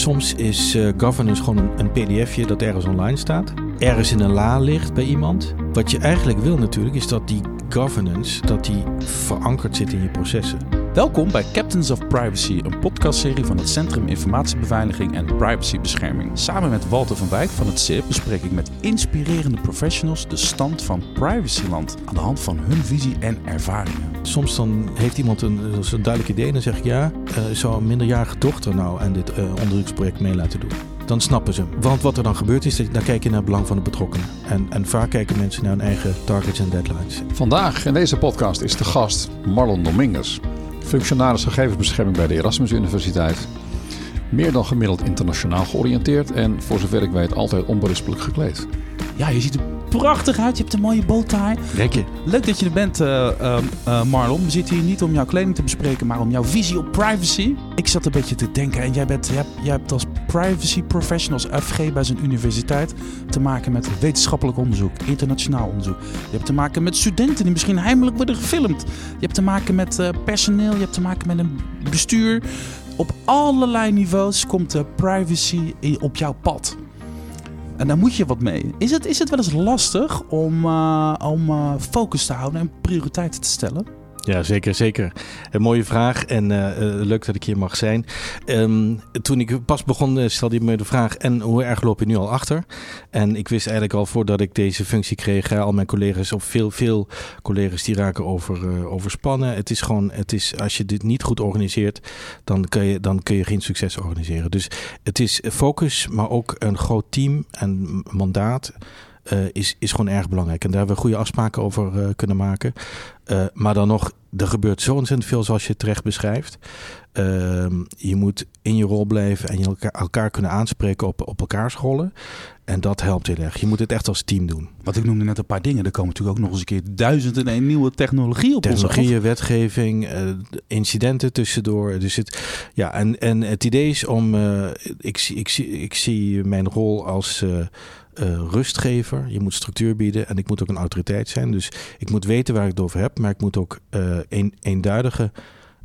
soms is uh, governance gewoon een, een pdfje dat ergens online staat. Ergens in een la ligt bij iemand. Wat je eigenlijk wil natuurlijk is dat die governance dat die verankerd zit in je processen. Welkom bij Captains of Privacy, een podcastserie van het Centrum Informatiebeveiliging en Privacybescherming. Samen met Walter van Wijk van het CIP bespreek ik met inspirerende professionals de stand van privacyland aan de hand van hun visie en ervaringen. Soms dan heeft iemand een, een duidelijk idee en dan zeg ik ja, uh, zou een minderjarige dochter nou aan dit uh, onderzoeksproject mee laten doen? dan snappen ze. Want wat er dan gebeurt is, dan kijk je naar het belang van de betrokkenen. En, en vaak kijken mensen naar hun eigen targets en deadlines. Vandaag in deze podcast is de gast Marlon Dominguez. Functionaris gegevensbescherming bij de Erasmus Universiteit. Meer dan gemiddeld internationaal georiënteerd en voor zover ik weet altijd onberispelijk gekleed. Ja, je ziet prachtig uit. Je hebt een mooie bowtie. Dank je. Leuk dat je er bent, uh, uh, Marlon. We zitten hier niet om jouw kleding te bespreken, maar om jouw visie op privacy. Ik zat een beetje te denken en jij, bent, jij, hebt, jij hebt als privacy professionals FG bij zijn universiteit te maken met wetenschappelijk onderzoek, internationaal onderzoek. Je hebt te maken met studenten die misschien heimelijk worden gefilmd. Je hebt te maken met uh, personeel, je hebt te maken met een bestuur. Op allerlei niveaus komt de privacy op jouw pad. En daar moet je wat mee. Is het, is het wel eens lastig om, uh, om uh, focus te houden en prioriteiten te stellen? Ja, zeker, zeker. Een mooie vraag en uh, leuk dat ik hier mag zijn. Um, toen ik pas begon, uh, stelde je me de vraag: en hoe erg loop je nu al achter? En ik wist eigenlijk al voordat ik deze functie kreeg, al mijn collega's, of veel, veel collega's, die raken over, uh, overspannen. Het is gewoon, het is, als je dit niet goed organiseert, dan kun, je, dan kun je geen succes organiseren. Dus het is focus, maar ook een groot team en mandaat. Uh, is, is gewoon erg belangrijk. En daar hebben we goede afspraken over uh, kunnen maken. Uh, maar dan nog, er gebeurt zo ontzettend veel zoals je terecht beschrijft. je moet in je rol blijven en je elkaar, elkaar, kunnen aanspreken op, op elkaars rollen. En dat helpt heel erg. Je moet het echt als team doen. Want ik noemde net een paar dingen. Er komen natuurlijk ook nog eens een keer duizend en een nieuwe technologie op Technologieën, ons wetgeving, incidenten tussendoor. Dus het, ja, en, en het idee is om... ik, zie, ik, zie, ik zie mijn rol als... Uh, rustgever. Je moet structuur bieden en ik moet ook een autoriteit zijn. Dus ik moet weten waar ik het over heb, maar ik moet ook een, eenduidige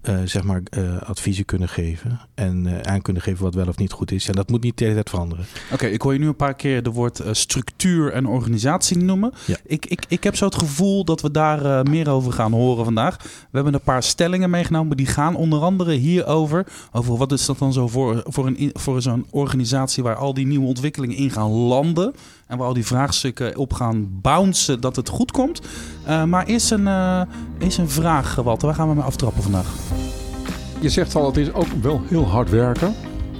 uh, zeg maar, adviezen kunnen geven. En aan kunnen geven wat wel of niet goed is. En dat moet niet de hele tijd veranderen. Oké, okay, ik hoor je nu een paar keer de woord structuur en organisatie noemen. Ja. Ik, ik, ik heb zo het gevoel dat we daar meer over gaan horen vandaag. We hebben een paar stellingen meegenomen. Die gaan onder andere hierover. Over wat is dat dan zo voor, voor, een, voor zo'n organisatie waar al die nieuwe ontwikkelingen in gaan landen. En waar al die vraagstukken op gaan bouncen dat het goed komt. Uh, maar eerst een, uh, een vraag, Walter. Waar gaan we mee aftrappen vandaag? Je zegt al, het is ook wel heel hard werken.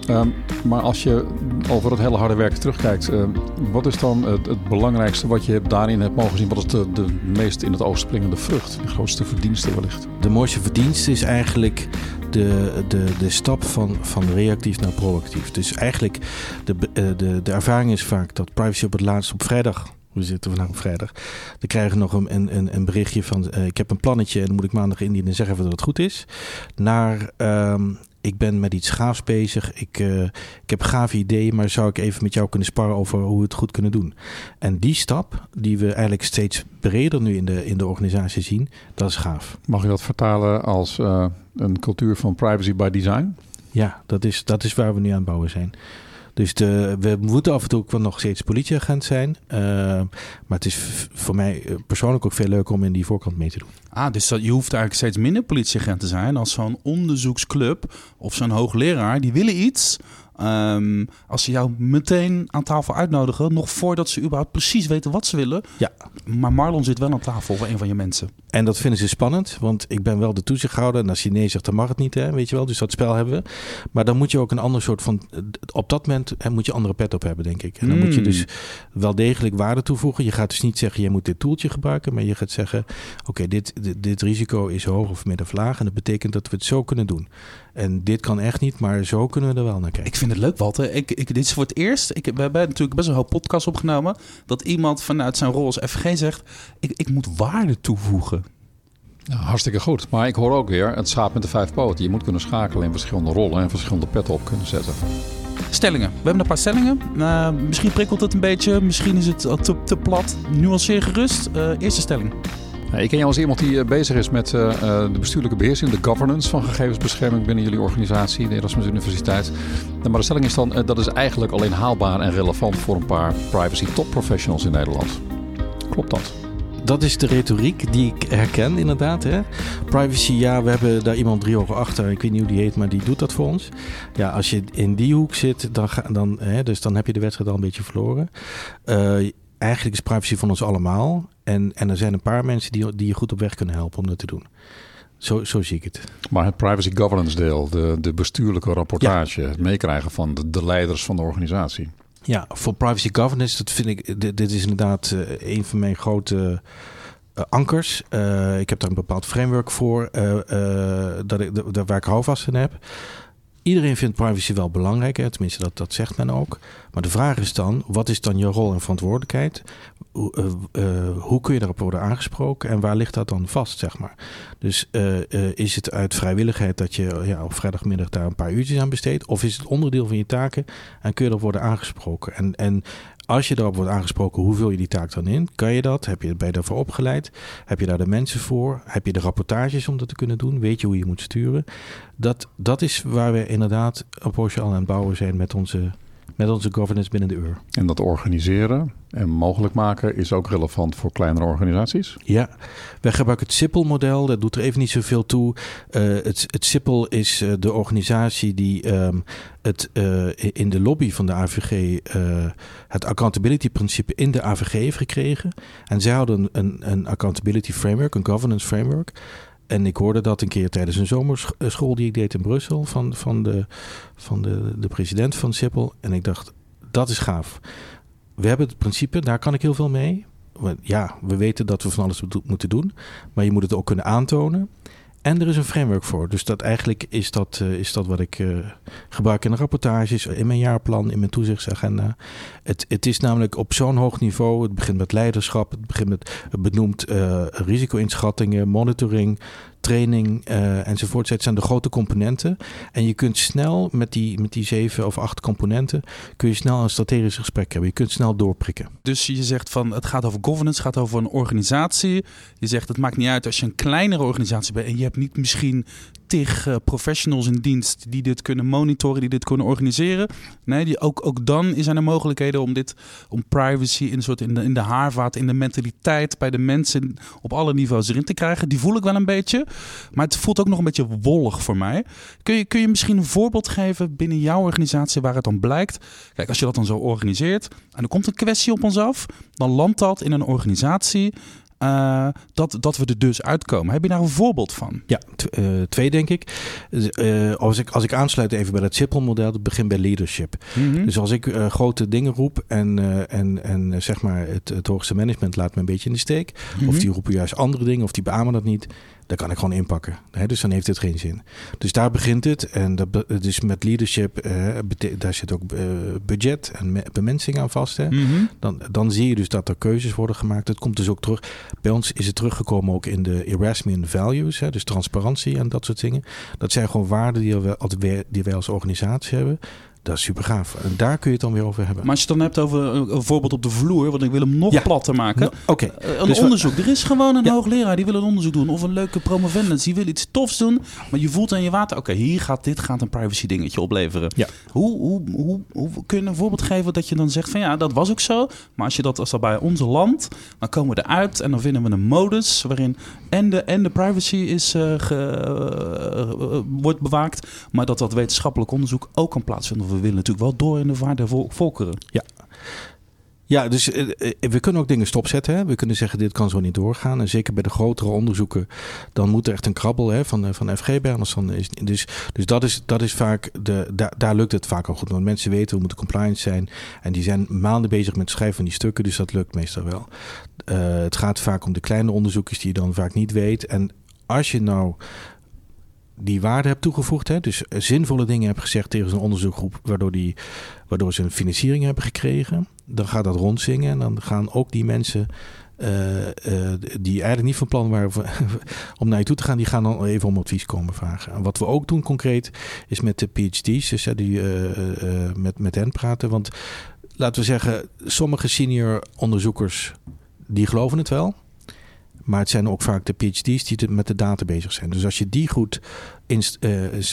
Um, maar als je over het hele harde werken terugkijkt, uh, wat is dan het, het, belangrijkste wat je daarin hebt mogen zien? Wat is de, meest in het oog springende vrucht? De grootste verdienste wellicht? De mooiste verdienste is eigenlijk de, de, de stap van, van reactief naar proactief. Dus eigenlijk, de, de, de ervaring is vaak dat privacy op het laatst op vrijdag we zitten vandaag op vrijdag. Dan krijgen we nog een, een, een berichtje van: uh, ik heb een plannetje en dan moet ik maandag indienen en zeggen dat het goed is. Naar um, ik ben met iets gaafs bezig. Ik, uh, ik heb gave ideeën, maar zou ik even met jou kunnen sparren over hoe we het goed kunnen doen? En die stap, die we eigenlijk steeds breder nu in de, in de organisatie zien, dat is gaaf. Mag je dat vertalen als uh, een cultuur van privacy by design? Ja, dat is, dat is waar we nu aan het bouwen zijn. Dus de, we moeten af en toe ook nog steeds politieagent zijn. Uh, maar het is voor mij persoonlijk ook veel leuker om in die voorkant mee te doen. Ah, dus dat, je hoeft eigenlijk steeds minder politieagent te zijn als zo'n onderzoeksclub of zo'n hoogleraar. Die willen iets. Um, als ze jou meteen aan tafel uitnodigen, nog voordat ze überhaupt precies weten wat ze willen. Ja. Maar Marlon zit wel aan tafel voor een van je mensen. En dat vinden ze spannend, want ik ben wel de toezichthouder. En als je nee zegt, dan mag het niet, hè, weet je wel. Dus dat spel hebben we. Maar dan moet je ook een ander soort van... Op dat moment hè, moet je andere pet op hebben, denk ik. En dan mm. moet je dus wel degelijk waarde toevoegen. Je gaat dus niet zeggen, jij moet dit toeltje gebruiken. Maar je gaat zeggen, oké, okay, dit, dit, dit, risico is hoog of midden of laag. En dat betekent dat we het zo kunnen doen. En dit kan echt niet, maar zo kunnen we er wel naar kijken. Ik vind het leuk, Walter. Ik, ik, dit is voor het eerst. Ik, we hebben natuurlijk best een hoop podcast opgenomen. Dat iemand vanuit zijn rol als FG zegt: ik, ik moet waarde toevoegen. Ja, hartstikke goed. Maar ik hoor ook weer het schaap met de vijf poten. Je moet kunnen schakelen in verschillende rollen en verschillende petten op kunnen zetten. Stellingen. We hebben een paar stellingen. Uh, misschien prikkelt het een beetje. Misschien is het te, te plat. Nuanceer gerust. Uh, eerste stelling. Ik ken jou als iemand die bezig is met de bestuurlijke beheersing, de governance van gegevensbescherming binnen jullie organisatie, de Erasmus Universiteit. Maar de stelling is dan, dat is eigenlijk alleen haalbaar en relevant voor een paar privacy top professionals in Nederland. Klopt dat? dat is de retoriek die ik herken, inderdaad. Hè? Privacy, ja, we hebben daar iemand drie ogen achter. Ik weet niet hoe die heet, maar die doet dat voor ons. Ja, als je in die hoek zit, dan, ga, dan, hè, dus dan heb je de wedstrijd al een beetje verloren. Eigenlijk is privacy van ons allemaal. En, en er zijn een paar mensen die, die je goed op weg kunnen helpen om dat te doen. Zo, zo zie ik het. Maar het privacy governance deel, de, de bestuurlijke rapportage, het meekrijgen van de, de leiders van de organisatie. Ja, voor privacy governance, dat vind ik, dit, dit is inderdaad uh, een van mijn grote uh, ankers. Uh, ik heb daar een bepaald framework voor, dat ik, dat, waar ik houvast in heb. Iedereen vindt privacy wel belangrijk, tenminste dat, dat zegt men ook. Maar de vraag is dan, wat is dan je rol en verantwoordelijkheid? Hoe, uh, uh, hoe kun je daarop worden aangesproken en waar ligt dat dan vast, zeg maar? Dus uh, is het uit vrijwilligheid dat je ja, op vrijdagmiddag daar een paar uurtjes aan besteedt? Of is het onderdeel van je taken en kun je erop worden aangesproken? En, en als je daarop wordt aangesproken, hoe vul je die taak dan in? Kan je dat? Heb je, ben je daarvoor opgeleid? Heb je daar de mensen voor? Heb je de rapportages om dat te kunnen doen? Weet je hoe je moet sturen? Dat, dat is waar we inderdaad een Porsche al aan het bouwen zijn met onze met onze governance binnen de uur. En dat organiseren en mogelijk maken is ook relevant voor kleinere organisaties? Ja, wij gebruiken het SIPPEL-model. Dat doet er even niet zoveel toe. Uh, het, het SIPPEL is uh, de organisatie die um, het uh, in de lobby van de AVG het accountability-principe in de AVG heeft gekregen. En zij hadden een, een accountability framework, een governance framework. En ik hoorde dat een keer tijdens een zomerschool die ik deed in Brussel van, van, de, van de, de president van Sippel. En ik dacht, dat is gaaf. We hebben het principe, daar kan ik heel veel mee. Ja, we weten dat we van alles moeten doen, maar je moet het ook kunnen aantonen. En er is een framework voor. Dus dat eigenlijk is dat, uh, is dat wat ik uh, gebruik in de rapportages, in mijn jaarplan, in mijn toezichtsagenda. Het, het is namelijk op zo'n hoog niveau. Het begint met leiderschap, het begint met benoemd uh, risico-inschattingen, monitoring, training uh, enzovoort. Zijn de grote componenten. En je kunt snel met die, met die zeven of acht componenten... kun je snel een strategisch gesprek hebben. Je kunt snel doorprikken. Dus je zegt van het gaat over governance, het gaat over een organisatie. Je zegt het maakt niet uit als je een kleinere organisatie bent... en je hebt niet misschien tig uh, professionals in dienst die dit kunnen monitoren, die dit kunnen organiseren. Nee, die, ook, ook dan zijn er mogelijkheden om dit, om privacy in, soort in, de, in de haarvaart, in de mentaliteit bij de mensen op alle niveaus erin te krijgen. Die voel ik wel een beetje. Maar het voelt ook nog een beetje wollig voor mij. Kun je, kun je misschien een voorbeeld geven binnen jouw organisatie waar het dan blijkt? Kijk, als je dat dan zo organiseert en er komt een kwestie op ons af, dan landt dat in een organisatie uh, dat, dat we er dus uitkomen. Heb je daar een voorbeeld van? Ja, uh, twee denk ik. Uh, als ik. Als ik aansluit even bij het SIPPEL-model, dat begint bij leadership. Mm -hmm. Dus als ik grote dingen roep en, en, en zeg maar het, het hoogste management laat me een beetje in de steek. Mm -hmm. Of die roepen juist andere dingen of die beamen dat niet daar kan ik gewoon inpakken. Hè? Dus dan heeft het geen zin. Dus daar begint het. En dat, dus met leadership, eh, daar zit ook uh, budget en bemensing aan vast. Hè? Mm -hmm. dan, dan zie je dus dat er keuzes worden gemaakt. Het komt dus ook terug. Bij ons is het teruggekomen ook in de Erasmian values. Hè? Dus transparantie en dat soort dingen. Dat zijn gewoon waarden die wij, die wij als organisatie hebben. Dat is super gaaf. En daar kun je het dan weer over hebben. Maar als je het dan hebt over een voorbeeld op de vloer, want ik wil hem nog ja. platter maken. No, Oké. Okay. Uh, een dus onderzoek. Er is gewoon een ja. hoogleraar die wil een onderzoek doen. Of een leuke promovendus die wil iets tofs doen. Maar je voelt aan je water, oké, okay, hier gaat dit gaat een privacy dingetje opleveren. Ja. Hoe, hoe, hoe, hoe kun je een voorbeeld geven dat je dan zegt van ja, dat was ook zo. Maar als je dat als dat bij onze land, dan komen we eruit en dan vinden we een modus waarin en de, en de privacy is, uh, ge, uh, wordt bewaakt. Maar dat dat wetenschappelijk onderzoek ook kan plaatsvinden. We willen natuurlijk wel door in de vaart volkeren. Ja. Ja, dus uh, we kunnen ook dingen stopzetten. Hè? We kunnen zeggen, dit kan zo niet doorgaan. En zeker bij de grotere onderzoeken, dan moet er echt een krabbel hè, van, van FG bij. Dan is, dus dus dat, is, dat is vaak, de, daar, lukt het vaak al goed. Want mensen weten, we moeten compliant zijn. En die zijn maanden bezig met het schrijven van die stukken. Dus dat lukt meestal wel. Het gaat vaak om de kleine onderzoekjes die je dan vaak niet weet. En als je nou die waarde hebt toegevoegd. Hè? Dus zinvolle dingen hebt gezegd tegen zo'n onderzoekgroep, waardoor, die, waardoor ze een financiering hebben gekregen. Dan gaat dat rondzingen en dan gaan ook die mensen. Uh, uh, die eigenlijk niet van plan waren om naar je toe te gaan, die gaan dan even om advies komen vragen. En wat we ook doen concreet is met de PhD's, dus die, met, met hen praten. Want laten we zeggen, sommige senior onderzoekers die geloven het wel. Maar het zijn ook vaak de PhD's die met de data bezig zijn. Dus als je die goed inst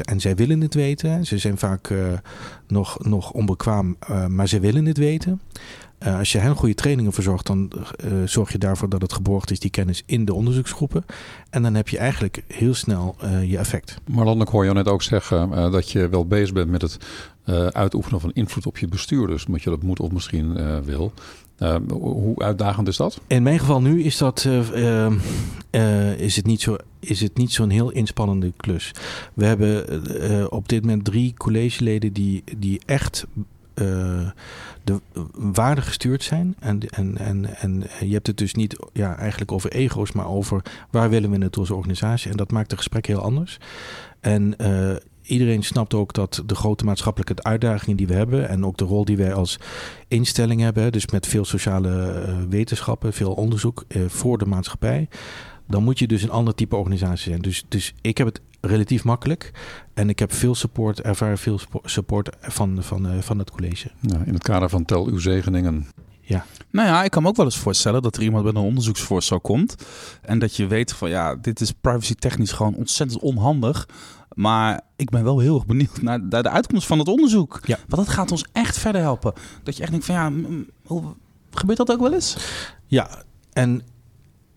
en zij willen het weten. Ze zijn vaak nog, nog onbekwaam, maar ze willen het weten. Als je hen goede trainingen verzorgt, dan zorg je daarvoor dat het geborgd is, die kennis in de onderzoeksgroepen. En dan heb je eigenlijk heel snel je effect. Marlon, ik hoor je net ook zeggen dat je wel bezig bent met het uitoefenen van invloed op je bestuurders. Omdat je dat moet of misschien wil. Hoe uitdagend is dat? In mijn geval nu is, dat, is het niet zo is het niet zo'n heel inspannende klus. We hebben op dit moment drie collegeleden die, die echt de waarden gestuurd zijn. En, en, en, en je hebt het dus niet ja, eigenlijk over ego's, maar over waar willen we het als organisatie. En dat maakt het gesprek heel anders. En iedereen snapt ook dat de grote maatschappelijke uitdagingen die we hebben en ook de rol die wij als instelling hebben, dus met veel sociale uh, wetenschappen, veel onderzoek uh, voor de maatschappij, dan moet je dus een ander type organisatie zijn. Dus, dus ik heb het relatief makkelijk. En ik heb veel support, ervaar veel support van, van, uh, van het college. Ja, in het kader van tel uw zegeningen. Ja. Nou ja, ik kan me ook wel eens voorstellen dat er iemand met een onderzoeksvoorstel komt. En dat je weet van ja, dit is privacy technisch gewoon ontzettend onhandig. Maar ik ben wel heel erg benieuwd naar, de uitkomst van het onderzoek. Ja. Want dat gaat ons echt verder helpen. Dat je echt denkt van ja, hoe, gebeurt dat ook wel eens? Ja, en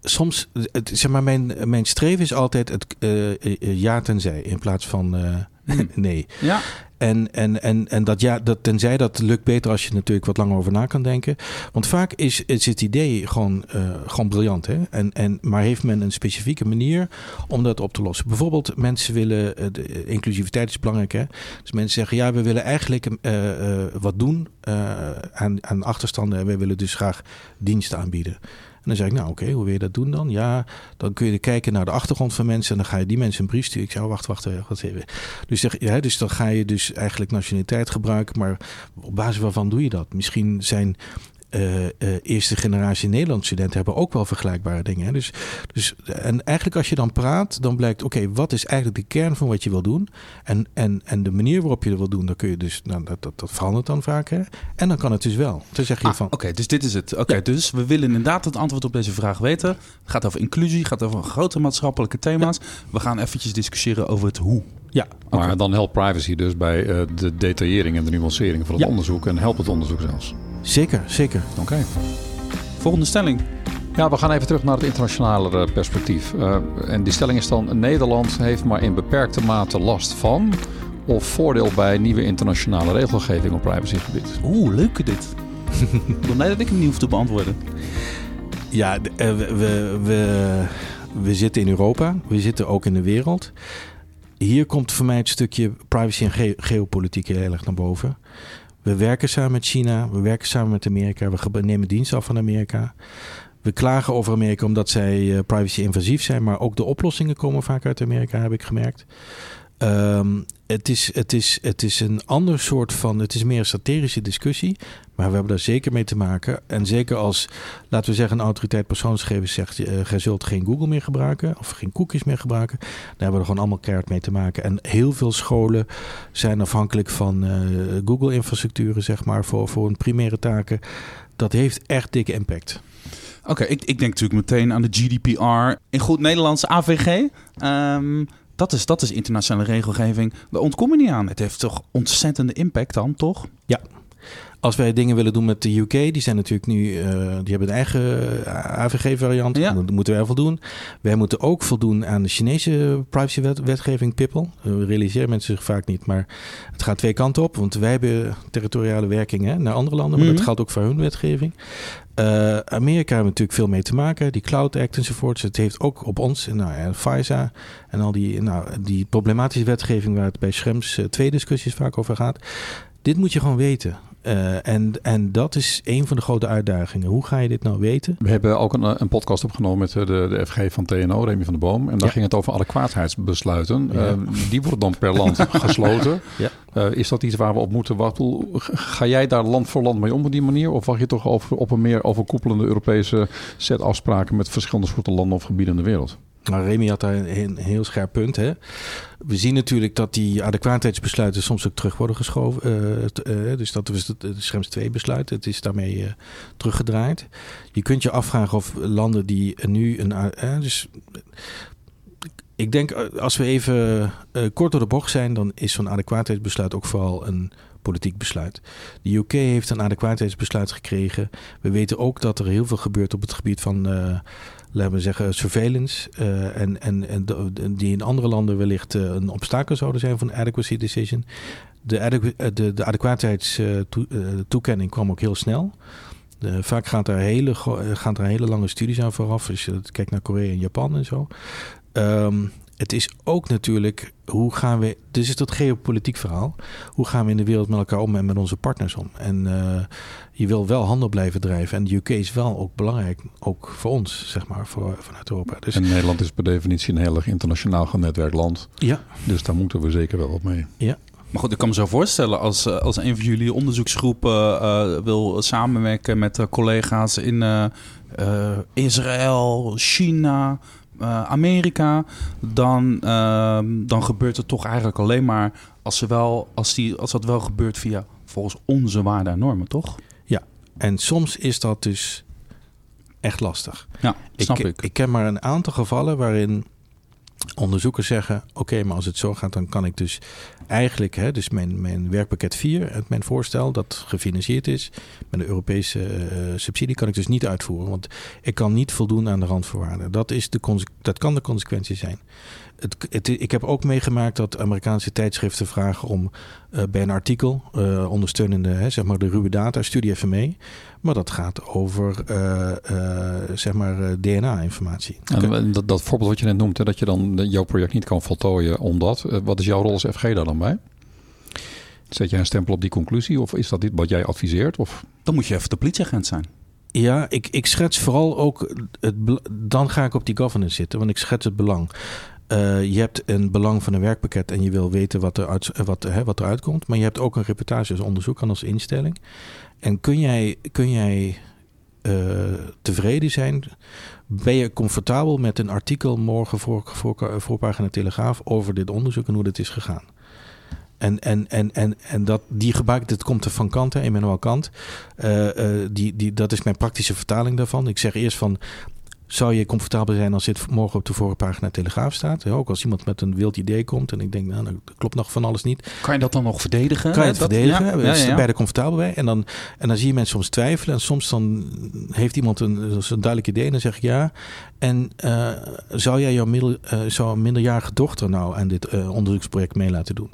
soms, het, zeg maar, mijn, mijn streven is altijd het uh, ja tenzij in plaats van uh, nee. Ja. En, en, en, en dat ja, dat tenzij dat lukt beter als je natuurlijk wat langer over na kan denken. Want vaak is, is het idee gewoon, uh, gewoon briljant. Hè? En, en, maar heeft men een specifieke manier om dat op te lossen? Bijvoorbeeld, mensen willen. De inclusiviteit is belangrijk. Hè? Dus mensen zeggen: ja, we willen eigenlijk wat doen aan, aan achterstanden. En we willen dus graag diensten aanbieden dan zeg ik, nou oké, hoe wil je dat doen dan? Ja, dan kun je kijken naar de achtergrond van mensen en dan ga je die mensen een brief sturen. Ik zou, wacht, wacht, wacht even. Dus, ja, dus dan ga je dus eigenlijk nationaliteit gebruiken, maar op basis waarvan doe je dat? Misschien zijn uh, uh, eerste generatie Nederlandse studenten hebben ook wel vergelijkbare dingen. Hè? Dus, dus, en eigenlijk als je dan praat, dan blijkt, oké, wat is eigenlijk de kern van wat je wil doen? En, en, en de manier waarop je dat wil doen, dan kun je dus, nou, dat, dat, dat verandert dan vaak. Hè? En dan kan het dus wel. Dan zeg je ah, van. Oké, dus dit is het. Oké, dus we willen inderdaad het antwoord op deze vraag weten. Het gaat over inclusie, het gaat over grote maatschappelijke thema's. We gaan eventjes discussiëren over het hoe. Ja, maar dan helpt privacy dus bij uh, de detaillering en de nuancering van het ja. onderzoek en helpt het onderzoek zelfs. Zeker, zeker. Oké. Volgende stelling. Ja, we gaan even terug naar het internationale eh, perspectief. Uh, en die stelling is dan: Nederland heeft maar in beperkte mate last van of voordeel bij nieuwe internationale regelgeving op privacygebied. Oeh, leuke dit. ik ben blij dat ik hem niet hoef te beantwoorden. Ja, we, we, we, we zitten in Europa, we zitten ook in de wereld. Hier komt voor mij het stukje privacy en ge geopolitiek heel erg naar boven. We werken samen met China, we werken samen met Amerika, we nemen dienst af van Amerika. We klagen over Amerika omdat zij uh, privacy invasief zijn, maar ook de oplossingen komen vaak uit Amerika, heb ik gemerkt. Um, het, is, het, is, het is een ander soort van. Het is meer een strategische discussie. Maar we hebben daar zeker mee te maken. En zeker als, laten we zeggen, een autoriteit persoonsgegevens zegt: uh, gij zult geen Google meer gebruiken. of geen cookies meer gebruiken. Daar hebben we er gewoon allemaal keihard mee te maken. En heel veel scholen zijn afhankelijk van uh, Google-infrastructuren, zeg maar, voor, voor hun primaire taken. Dat heeft echt dikke impact. Oké, ik, ik denk natuurlijk meteen aan de GDPR. In goed Nederlands AVG. Um, dat is, dat is internationale regelgeving. Daar ontkom je niet aan. Het heeft toch ontzettende impact dan, toch? Ja. Als wij dingen willen doen met de UK, die zijn natuurlijk nu, uh, die hebben een eigen AVG-variant. Ja. Dat moeten wij voldoen. Wij moeten ook voldoen aan de Chinese privacy-wetgeving, PIPPEL. We realiseren mensen zich vaak niet, maar het gaat twee kanten op. Want wij hebben territoriale werking naar andere landen, maar dat mhm. geldt ook voor hun wetgeving. Uh, Amerika hebben natuurlijk veel mee te maken, die Cloud Act enzovoort. Het heeft ook op ons, nou ja, FISA en al die, nou, die problematische wetgeving waar het bij Schrems uh, twee discussies vaak over gaat. Dit moet je gewoon weten. Uh, en, en dat is een van de grote uitdagingen. Hoe ga je dit nou weten? We hebben ook een, een podcast opgenomen met de, de FG van TNO, Remy van der Boom. En daar ging het over adequaatheidsbesluiten. Ja. Uh, die worden dan per land gesloten. Ja. Uh, is dat iets waar we op moeten wachten? Ga jij daar land voor land mee om op die manier? Of wacht je toch over, op een meer overkoepelende Europese set afspraken met verschillende soorten landen of gebieden in de wereld? Nou, Remy had daar een, heel scherp punt. Hè? We zien natuurlijk dat die adequaatheidsbesluiten soms ook terug worden geschoven. Uh, dus dat was het, het Schrems 2 besluit. Het is daarmee uh, teruggedraaid. Je kunt je afvragen of landen die nu een. dus ik denk als we even kort door de bocht zijn, dan is zo'n adequaatheidsbesluit ook vooral een politiek besluit. De UK heeft een adequaatheidsbesluit gekregen. We weten ook dat er heel veel gebeurt op het gebied van laten we zeggen, surveillance. Uh, en, en, en die in andere landen wellicht uh, een obstakel zouden zijn een adequacy decision. De, adequ eh, de, de adequaatheidstoekenning kwam ook heel snel. vaak gaat er, hele, gaan er hele lange studies aan vooraf. Als je kijkt naar Korea en Japan en zo. Um, het is ook natuurlijk hoe gaan we. Dus is dat geopolitiek verhaal. Hoe gaan we in de wereld met elkaar om en met onze partners om? En uh, je wil wel handel blijven drijven. En de UK is wel ook belangrijk, ook voor ons, zeg maar, voor, vanuit Europa. Dus, en Nederland is per definitie een heel erg internationaal genetwerkt land. Ja. Dus daar moeten we zeker wel wat mee. Ja. Maar goed, ik kan me zo voorstellen als, eh, als een van jullie onderzoeksgroepen uh, wil samenwerken met collega's in uh, Israël, China, uh, Amerika, dan, uh, dan gebeurt het toch eigenlijk alleen maar als, ze wel, als, die, als dat wel gebeurt via volgens onze waarden en normen, toch? Ja, en soms is dat dus echt lastig. Ja, snap ik. Ik, ik ken maar een aantal gevallen waarin onderzoekers zeggen: Oké, maar als het zo gaat, dan kan ik dus eigenlijk, hè, dus mijn, mijn werkpakket 4, mijn voorstel dat gefinancierd is met een Europese uh, subsidie, kan ik dus niet uitvoeren. Want ik kan niet voldoen aan de randvoorwaarden. Dat, is de dat kan de consequentie zijn. Het, het, ik heb ook meegemaakt dat Amerikaanse tijdschriften vragen om uh, bij een artikel uh, ondersteunende, hè, zeg maar de ruwe data, studie even mee. Maar dat gaat over zeg maar DNA-informatie. Dat, dat, voorbeeld wat je net noemt, hè, dat je dan jouw project niet kan voltooien omdat. wat is jouw rol als FG daar dan bij? Zet jij een stempel op die conclusie of is dat dit wat jij adviseert? Of? Dan moet je even de politieagent zijn. Ja, ik, ik schets vooral ook. Het, dan ga ik op die governance zitten, want ik schets het belang. Uh, je hebt een belang van een werkpakket en je wil weten wat, er uit, wat, hè, wat eruit komt. Maar je hebt ook een reportage als onderzoek aan als instelling. En kun jij, kun jij uh, tevreden zijn? Ben je comfortabel met een artikel morgen voor, voor, voorpagina Telegraaf over dit onderzoek en hoe dit is gegaan? En, en, en, en, en dat, die gebruik, dat komt er van Kant, Emmanuel Kant. Uh, uh, die, die, dat is mijn praktische vertaling daarvan. Ik zeg eerst van, zou je comfortabel zijn als dit morgen op de voorpagina Telegraaf staat? ook als iemand met een wild idee komt en ik denk, nou, dat klopt nog van alles niet. Kan je dat dan nog verdedigen? Kan je het verdedigen? Ja, ja, ja, ja. Bij de comfortabel bij. En dan, en dan zie je mensen soms twijfelen. En soms dan heeft iemand een, een duidelijk idee en dan zeg ik ja. En uh, zou jij jouw middel, uh, zou een minderjarige dochter nou aan dit uh, onderzoeksproject mee laten doen?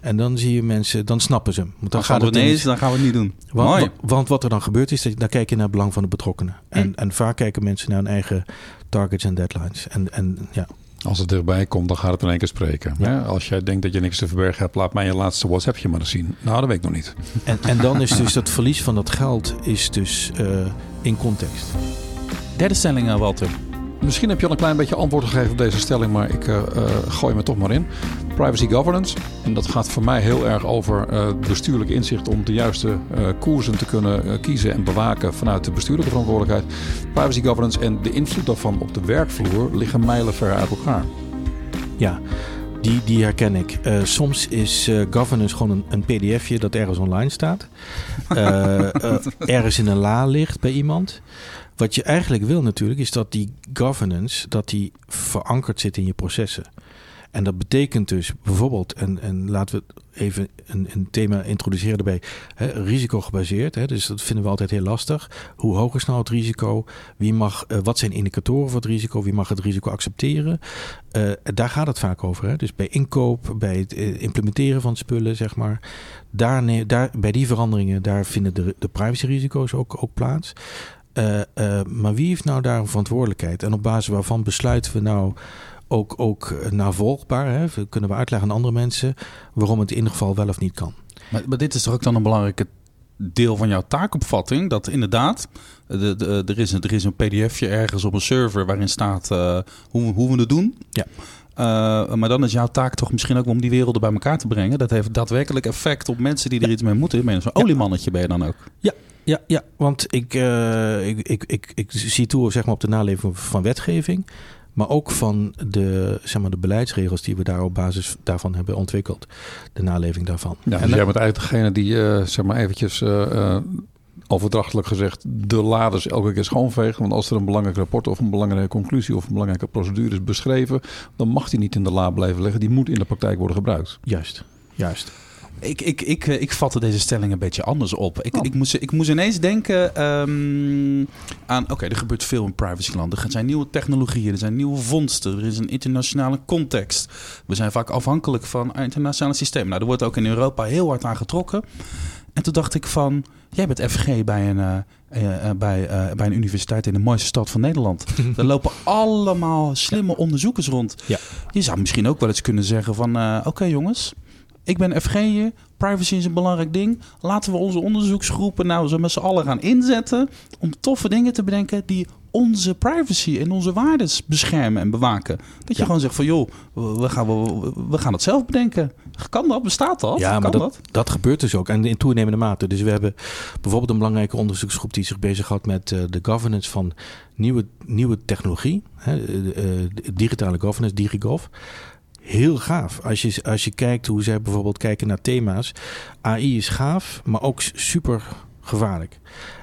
En dan zie je mensen, dan snappen ze. Want dan, gaat het nee dan gaan we het niet doen. Want, want, wat er dan gebeurt is, dat, dan kijk je naar het belang van de betrokkenen. En, hm. en vaak kijken mensen naar hun eigen targets en deadlines. En, en ja. Als het erbij komt, dan gaat het in één keer spreken. Ja. Als jij denkt dat je niks te verbergen hebt, laat mij je laatste WhatsAppje maar eens zien. Nou, dat weet ik nog niet. En, en dan is dus dat verlies van dat geld is dus uh, in context. Derde stelling, Walter. Misschien heb je al een klein beetje antwoord gegeven op deze stelling, maar ik uh, uh, gooi me toch maar in. Privacy governance. En dat gaat voor mij heel erg over uh, bestuurlijk inzicht om de juiste koersen te kunnen kiezen en bewaken vanuit de bestuurlijke verantwoordelijkheid. Privacy governance en de invloed daarvan op de werkvloer liggen mijlenver uit elkaar. Ja. Die, die herken ik. Uh, soms is uh, governance gewoon een, een pdfje dat ergens online staat. Uh, ergens in een la ligt bij iemand. Wat je eigenlijk wil natuurlijk is dat die governance dat die verankerd zit in je processen. En dat betekent dus bijvoorbeeld, en, en laten we even een, een thema introduceren erbij, hè, risicogebaseerd. Hè, dus dat vinden we altijd heel lastig. Hoe hoog is nou het risico? Wie mag, uh, wat zijn indicatoren voor het risico? Wie mag het risico accepteren? Uh, daar gaat het vaak over. Hè. Dus bij inkoop, bij het uh, implementeren van spullen, zeg maar. Daar, daar, bij die veranderingen, daar vinden de, de privacyrisico's ook, ook plaats. Uh, uh, maar wie heeft nou daar een verantwoordelijkheid? En op basis waarvan besluiten we nou ook, ook navolgbaar? Hè? Kunnen we uitleggen aan andere mensen waarom het in ieder geval wel of niet kan? Maar, maar dit is toch ook dan een belangrijke deel van jouw taakopvatting? Dat inderdaad, de, de, er, is een, er is een pdfje ergens op een server waarin staat uh, hoe, hoe we het doen. Ja. Uh, maar dan is jouw taak toch misschien ook om die werelden bij elkaar te brengen. Dat heeft daadwerkelijk effect op mensen die er iets mee moeten. Ben je zo'n oliemannetje ben je dan ook? Ja, ja, ja want ik, uh, ik, ik, ik, ik zie toe zeg maar, op de naleving van wetgeving. maar ook van de, zeg maar, de beleidsregels die we daar op basis daarvan hebben ontwikkeld. De naleving daarvan. Ja, dus en jij bent eigenlijk degene die, uh, zeg maar eventjes... Uh, overdrachtelijk gezegd de laders elke keer schoonvegen. Want als er een belangrijk rapport of een belangrijke conclusie of een belangrijke procedure is beschreven, dan mag die niet in de la blijven liggen. Die moet in de praktijk worden gebruikt. Juist, juist. Ik, ik, ik, eh, ik vatte deze stelling een beetje anders op. Ik, oh. ik, moest, ik moest ineens denken um, aan... Oké, er gebeurt veel in privacyland. Er zijn nieuwe technologieën, er zijn nieuwe vondsten. Er is een internationale context. We zijn vaak afhankelijk van internationale systemen. Nou, er wordt ook in Europa heel hard aan getrokken. En toen dacht ik van... Jij bent FG bij een, uh, uh, bij, bij een universiteit in de mooiste stad van Nederland. Daar lopen allemaal slimme onderzoekers rond. Ja. Je zou misschien ook wel eens kunnen zeggen van... Oké jongens, ik ben FG'er, privacy is een belangrijk ding. Laten we onze onderzoeksgroepen nou zo met z'n allen gaan inzetten... om toffe dingen te bedenken die onze privacy en onze waarden beschermen en bewaken. Dat je gewoon zegt van joh, we gaan, we, we gaan het zelf bedenken. Kan dat? Bestaat dat? Ja, kan maar dat, dat, gebeurt dus ook. En in toenemende mate. Dus we hebben bijvoorbeeld een belangrijke onderzoeksgroep die zich bezighoudt met uh, de governance van nieuwe, nieuwe technologie. Hè, uh, digitale governance, DigiGov heel gaaf. Als je, als je kijkt hoe zij bijvoorbeeld kijken naar thema's. AI is gaaf, maar ook super gevaarlijk.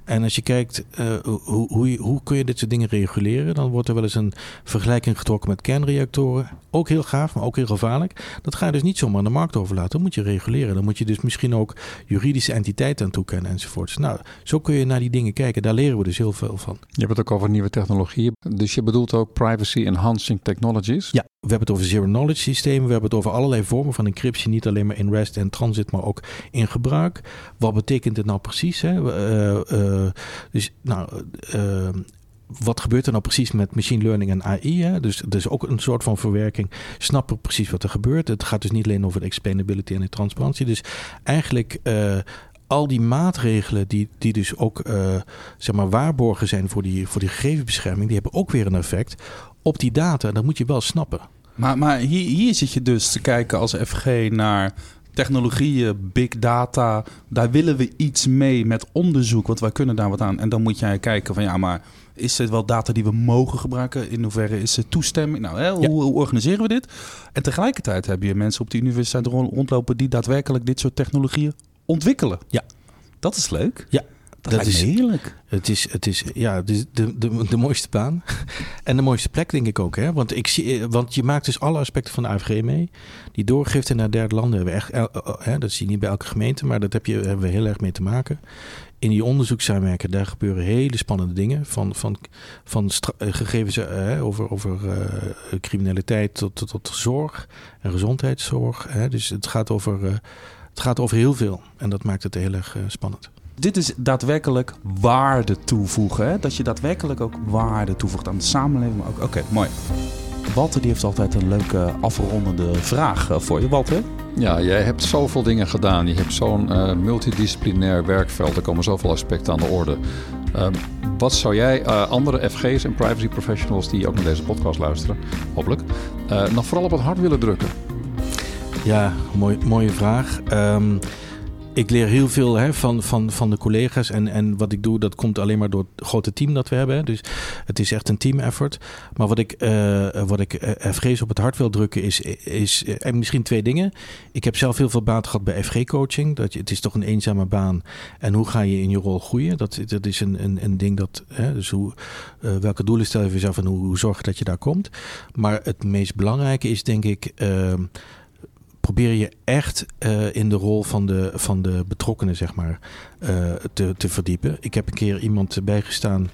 En als je kijkt uh, hoe, hoe, hoe kun je dit soort dingen reguleren, dan wordt er wel eens een vergelijking getrokken met kernreactoren. Ook heel gaaf, maar ook heel gevaarlijk. Dat ga je dus niet zomaar aan de markt overlaten. Dat moet je reguleren. Dan moet je dus misschien ook juridische entiteiten aan toekennen enzovoorts. Nou, zo kun je naar die dingen kijken. Daar leren we dus heel veel van. Je hebt het ook over nieuwe technologieën. Dus je bedoelt ook privacy enhancing technologies? Ja, we hebben het over zero knowledge systemen. We hebben het over allerlei vormen van encryptie. Niet alleen maar in rest en transit, maar ook in gebruik. Wat betekent dit nou precies? Hè? Uh, uh, dus nou, uh, wat gebeurt er nou precies met machine learning en AI? Hè? Dus er is ook een soort van verwerking. Snappen precies wat er gebeurt. Het gaat dus niet alleen over de explainability en de transparantie. Dus eigenlijk al die maatregelen die, die dus ook zeg maar waarborgen zijn voor die, voor die gegevensbescherming, die hebben ook weer een effect op die data. Dat moet je wel snappen. Maar, maar hier, hier zit je dus te kijken als FG naar technologieën, big data, daar willen we iets mee met onderzoek, want wij kunnen daar wat aan. En dan moet jij kijken van ja, maar is het wel data die we mogen gebruiken? In hoeverre is het toestemming? Nou, hè, hoe, hoe, organiseren we dit? En tegelijkertijd heb je mensen op de universiteit rondlopen die daadwerkelijk dit soort technologieën ontwikkelen. Ja. Dat is leuk. Ja, dat, is heerlijk. Het is, het is, ja, het is de, de, de mooiste baan. en de mooiste plek, denk ik ook. Hè? Want, ik zie, want je maakt dus alle aspecten van de AVG mee. Die doorgifte naar derde landen hebben we echt. Hè, dat zie je niet bij elke gemeente, maar dat heb je, hebben we heel erg mee te maken. In die onderzoekssamenwerken, daar gebeuren hele spannende dingen. Van, van, van gegevens over, over uh, criminaliteit tot, tot, tot, zorg en gezondheidszorg. Hè? Dus het gaat, over, uh, het gaat over heel veel. En dat maakt het heel erg spannend dit is daadwerkelijk waarde toevoegen. Hè? Dat je daadwerkelijk ook waarde toevoegt aan de samenleving. Oké, okay, mooi. Walter die heeft altijd een leuke afrondende vraag eh, voor je. Walter? Ja, jij hebt zoveel dingen gedaan. Je hebt zo'n uh, multidisciplinair werkveld. Er komen zoveel aspecten aan de orde. Uh, wat zou jij uh, andere FG's en privacy professionals die ook naar deze podcast luisteren, hopelijk, nog vooral op het hart willen drukken? Ja, mooi, mooie vraag. Um, ik leer heel veel hè, van, van, van de collega's. En, en wat ik doe, dat komt alleen maar door het grote team dat we hebben. Dus het is echt een team effort. Maar wat ik, uh, wat ik FG's op het hart wil drukken is, is uh, misschien twee dingen. Ik heb zelf heel veel baat gehad bij FG-coaching. Dat het is toch een eenzame baan. En hoe ga je in je rol groeien? Dat, dat is een, een, een ding dat... Hè, dus welke doelen stel je voor jezelf en hoe, hoe zorg je dat je daar komt? Maar het meest belangrijke is denk ik ehm, probeer je echt uh, in de rol van de, van de betrokkenen, zeg maar, uh, te, te verdiepen. Ik heb een keer iemand bijgestaan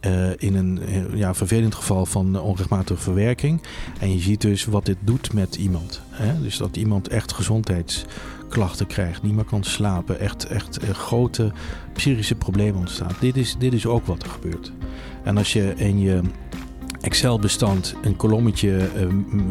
uh, in een ja, vervelend geval van onrechtmatige verwerking. En je ziet dus wat dit doet met iemand. Hè? Dus dat iemand echt gezondheidsklachten krijgt, niet meer kan slapen, echt, echt grote psychische problemen ontstaan. Dit is, dit is ook wat er gebeurt. En als je in je Excel-bestand een kolommetje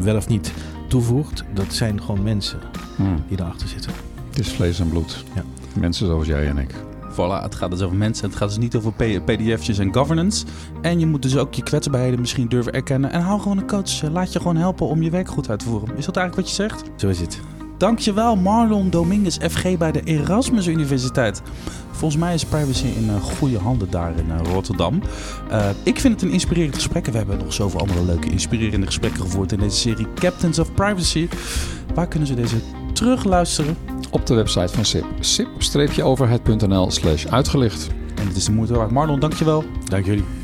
wel of niet toevoegt, dat zijn gewoon mensen hmm. die daarachter zitten. Het is vlees en bloed. Ja. Mensen zoals jij en ik. Voilà, het gaat dus over mensen. Het gaat dus niet over pdf'tjes en governance. En je moet dus ook je kwetsbaarheden misschien durven erkennen. En hou gewoon een coach. Laat je gewoon helpen om je werk goed uit te voeren. Is dat eigenlijk wat je zegt? Zo is het. Dankjewel Marlon Dominguez, FG bij de Erasmus Universiteit. Volgens mij is privacy in uh, goede handen daar in uh, Rotterdam. Uh, ik vind het een inspirerend gesprek. En we hebben nog zoveel andere leuke, inspirerende gesprekken gevoerd in deze serie Captains of Privacy. Waar kunnen ze deze terugluisteren? Op de website van SIP. sip-overheid.nl slash uitgelicht. En het is de moeite waard. Marlon, dankjewel. Dank jullie.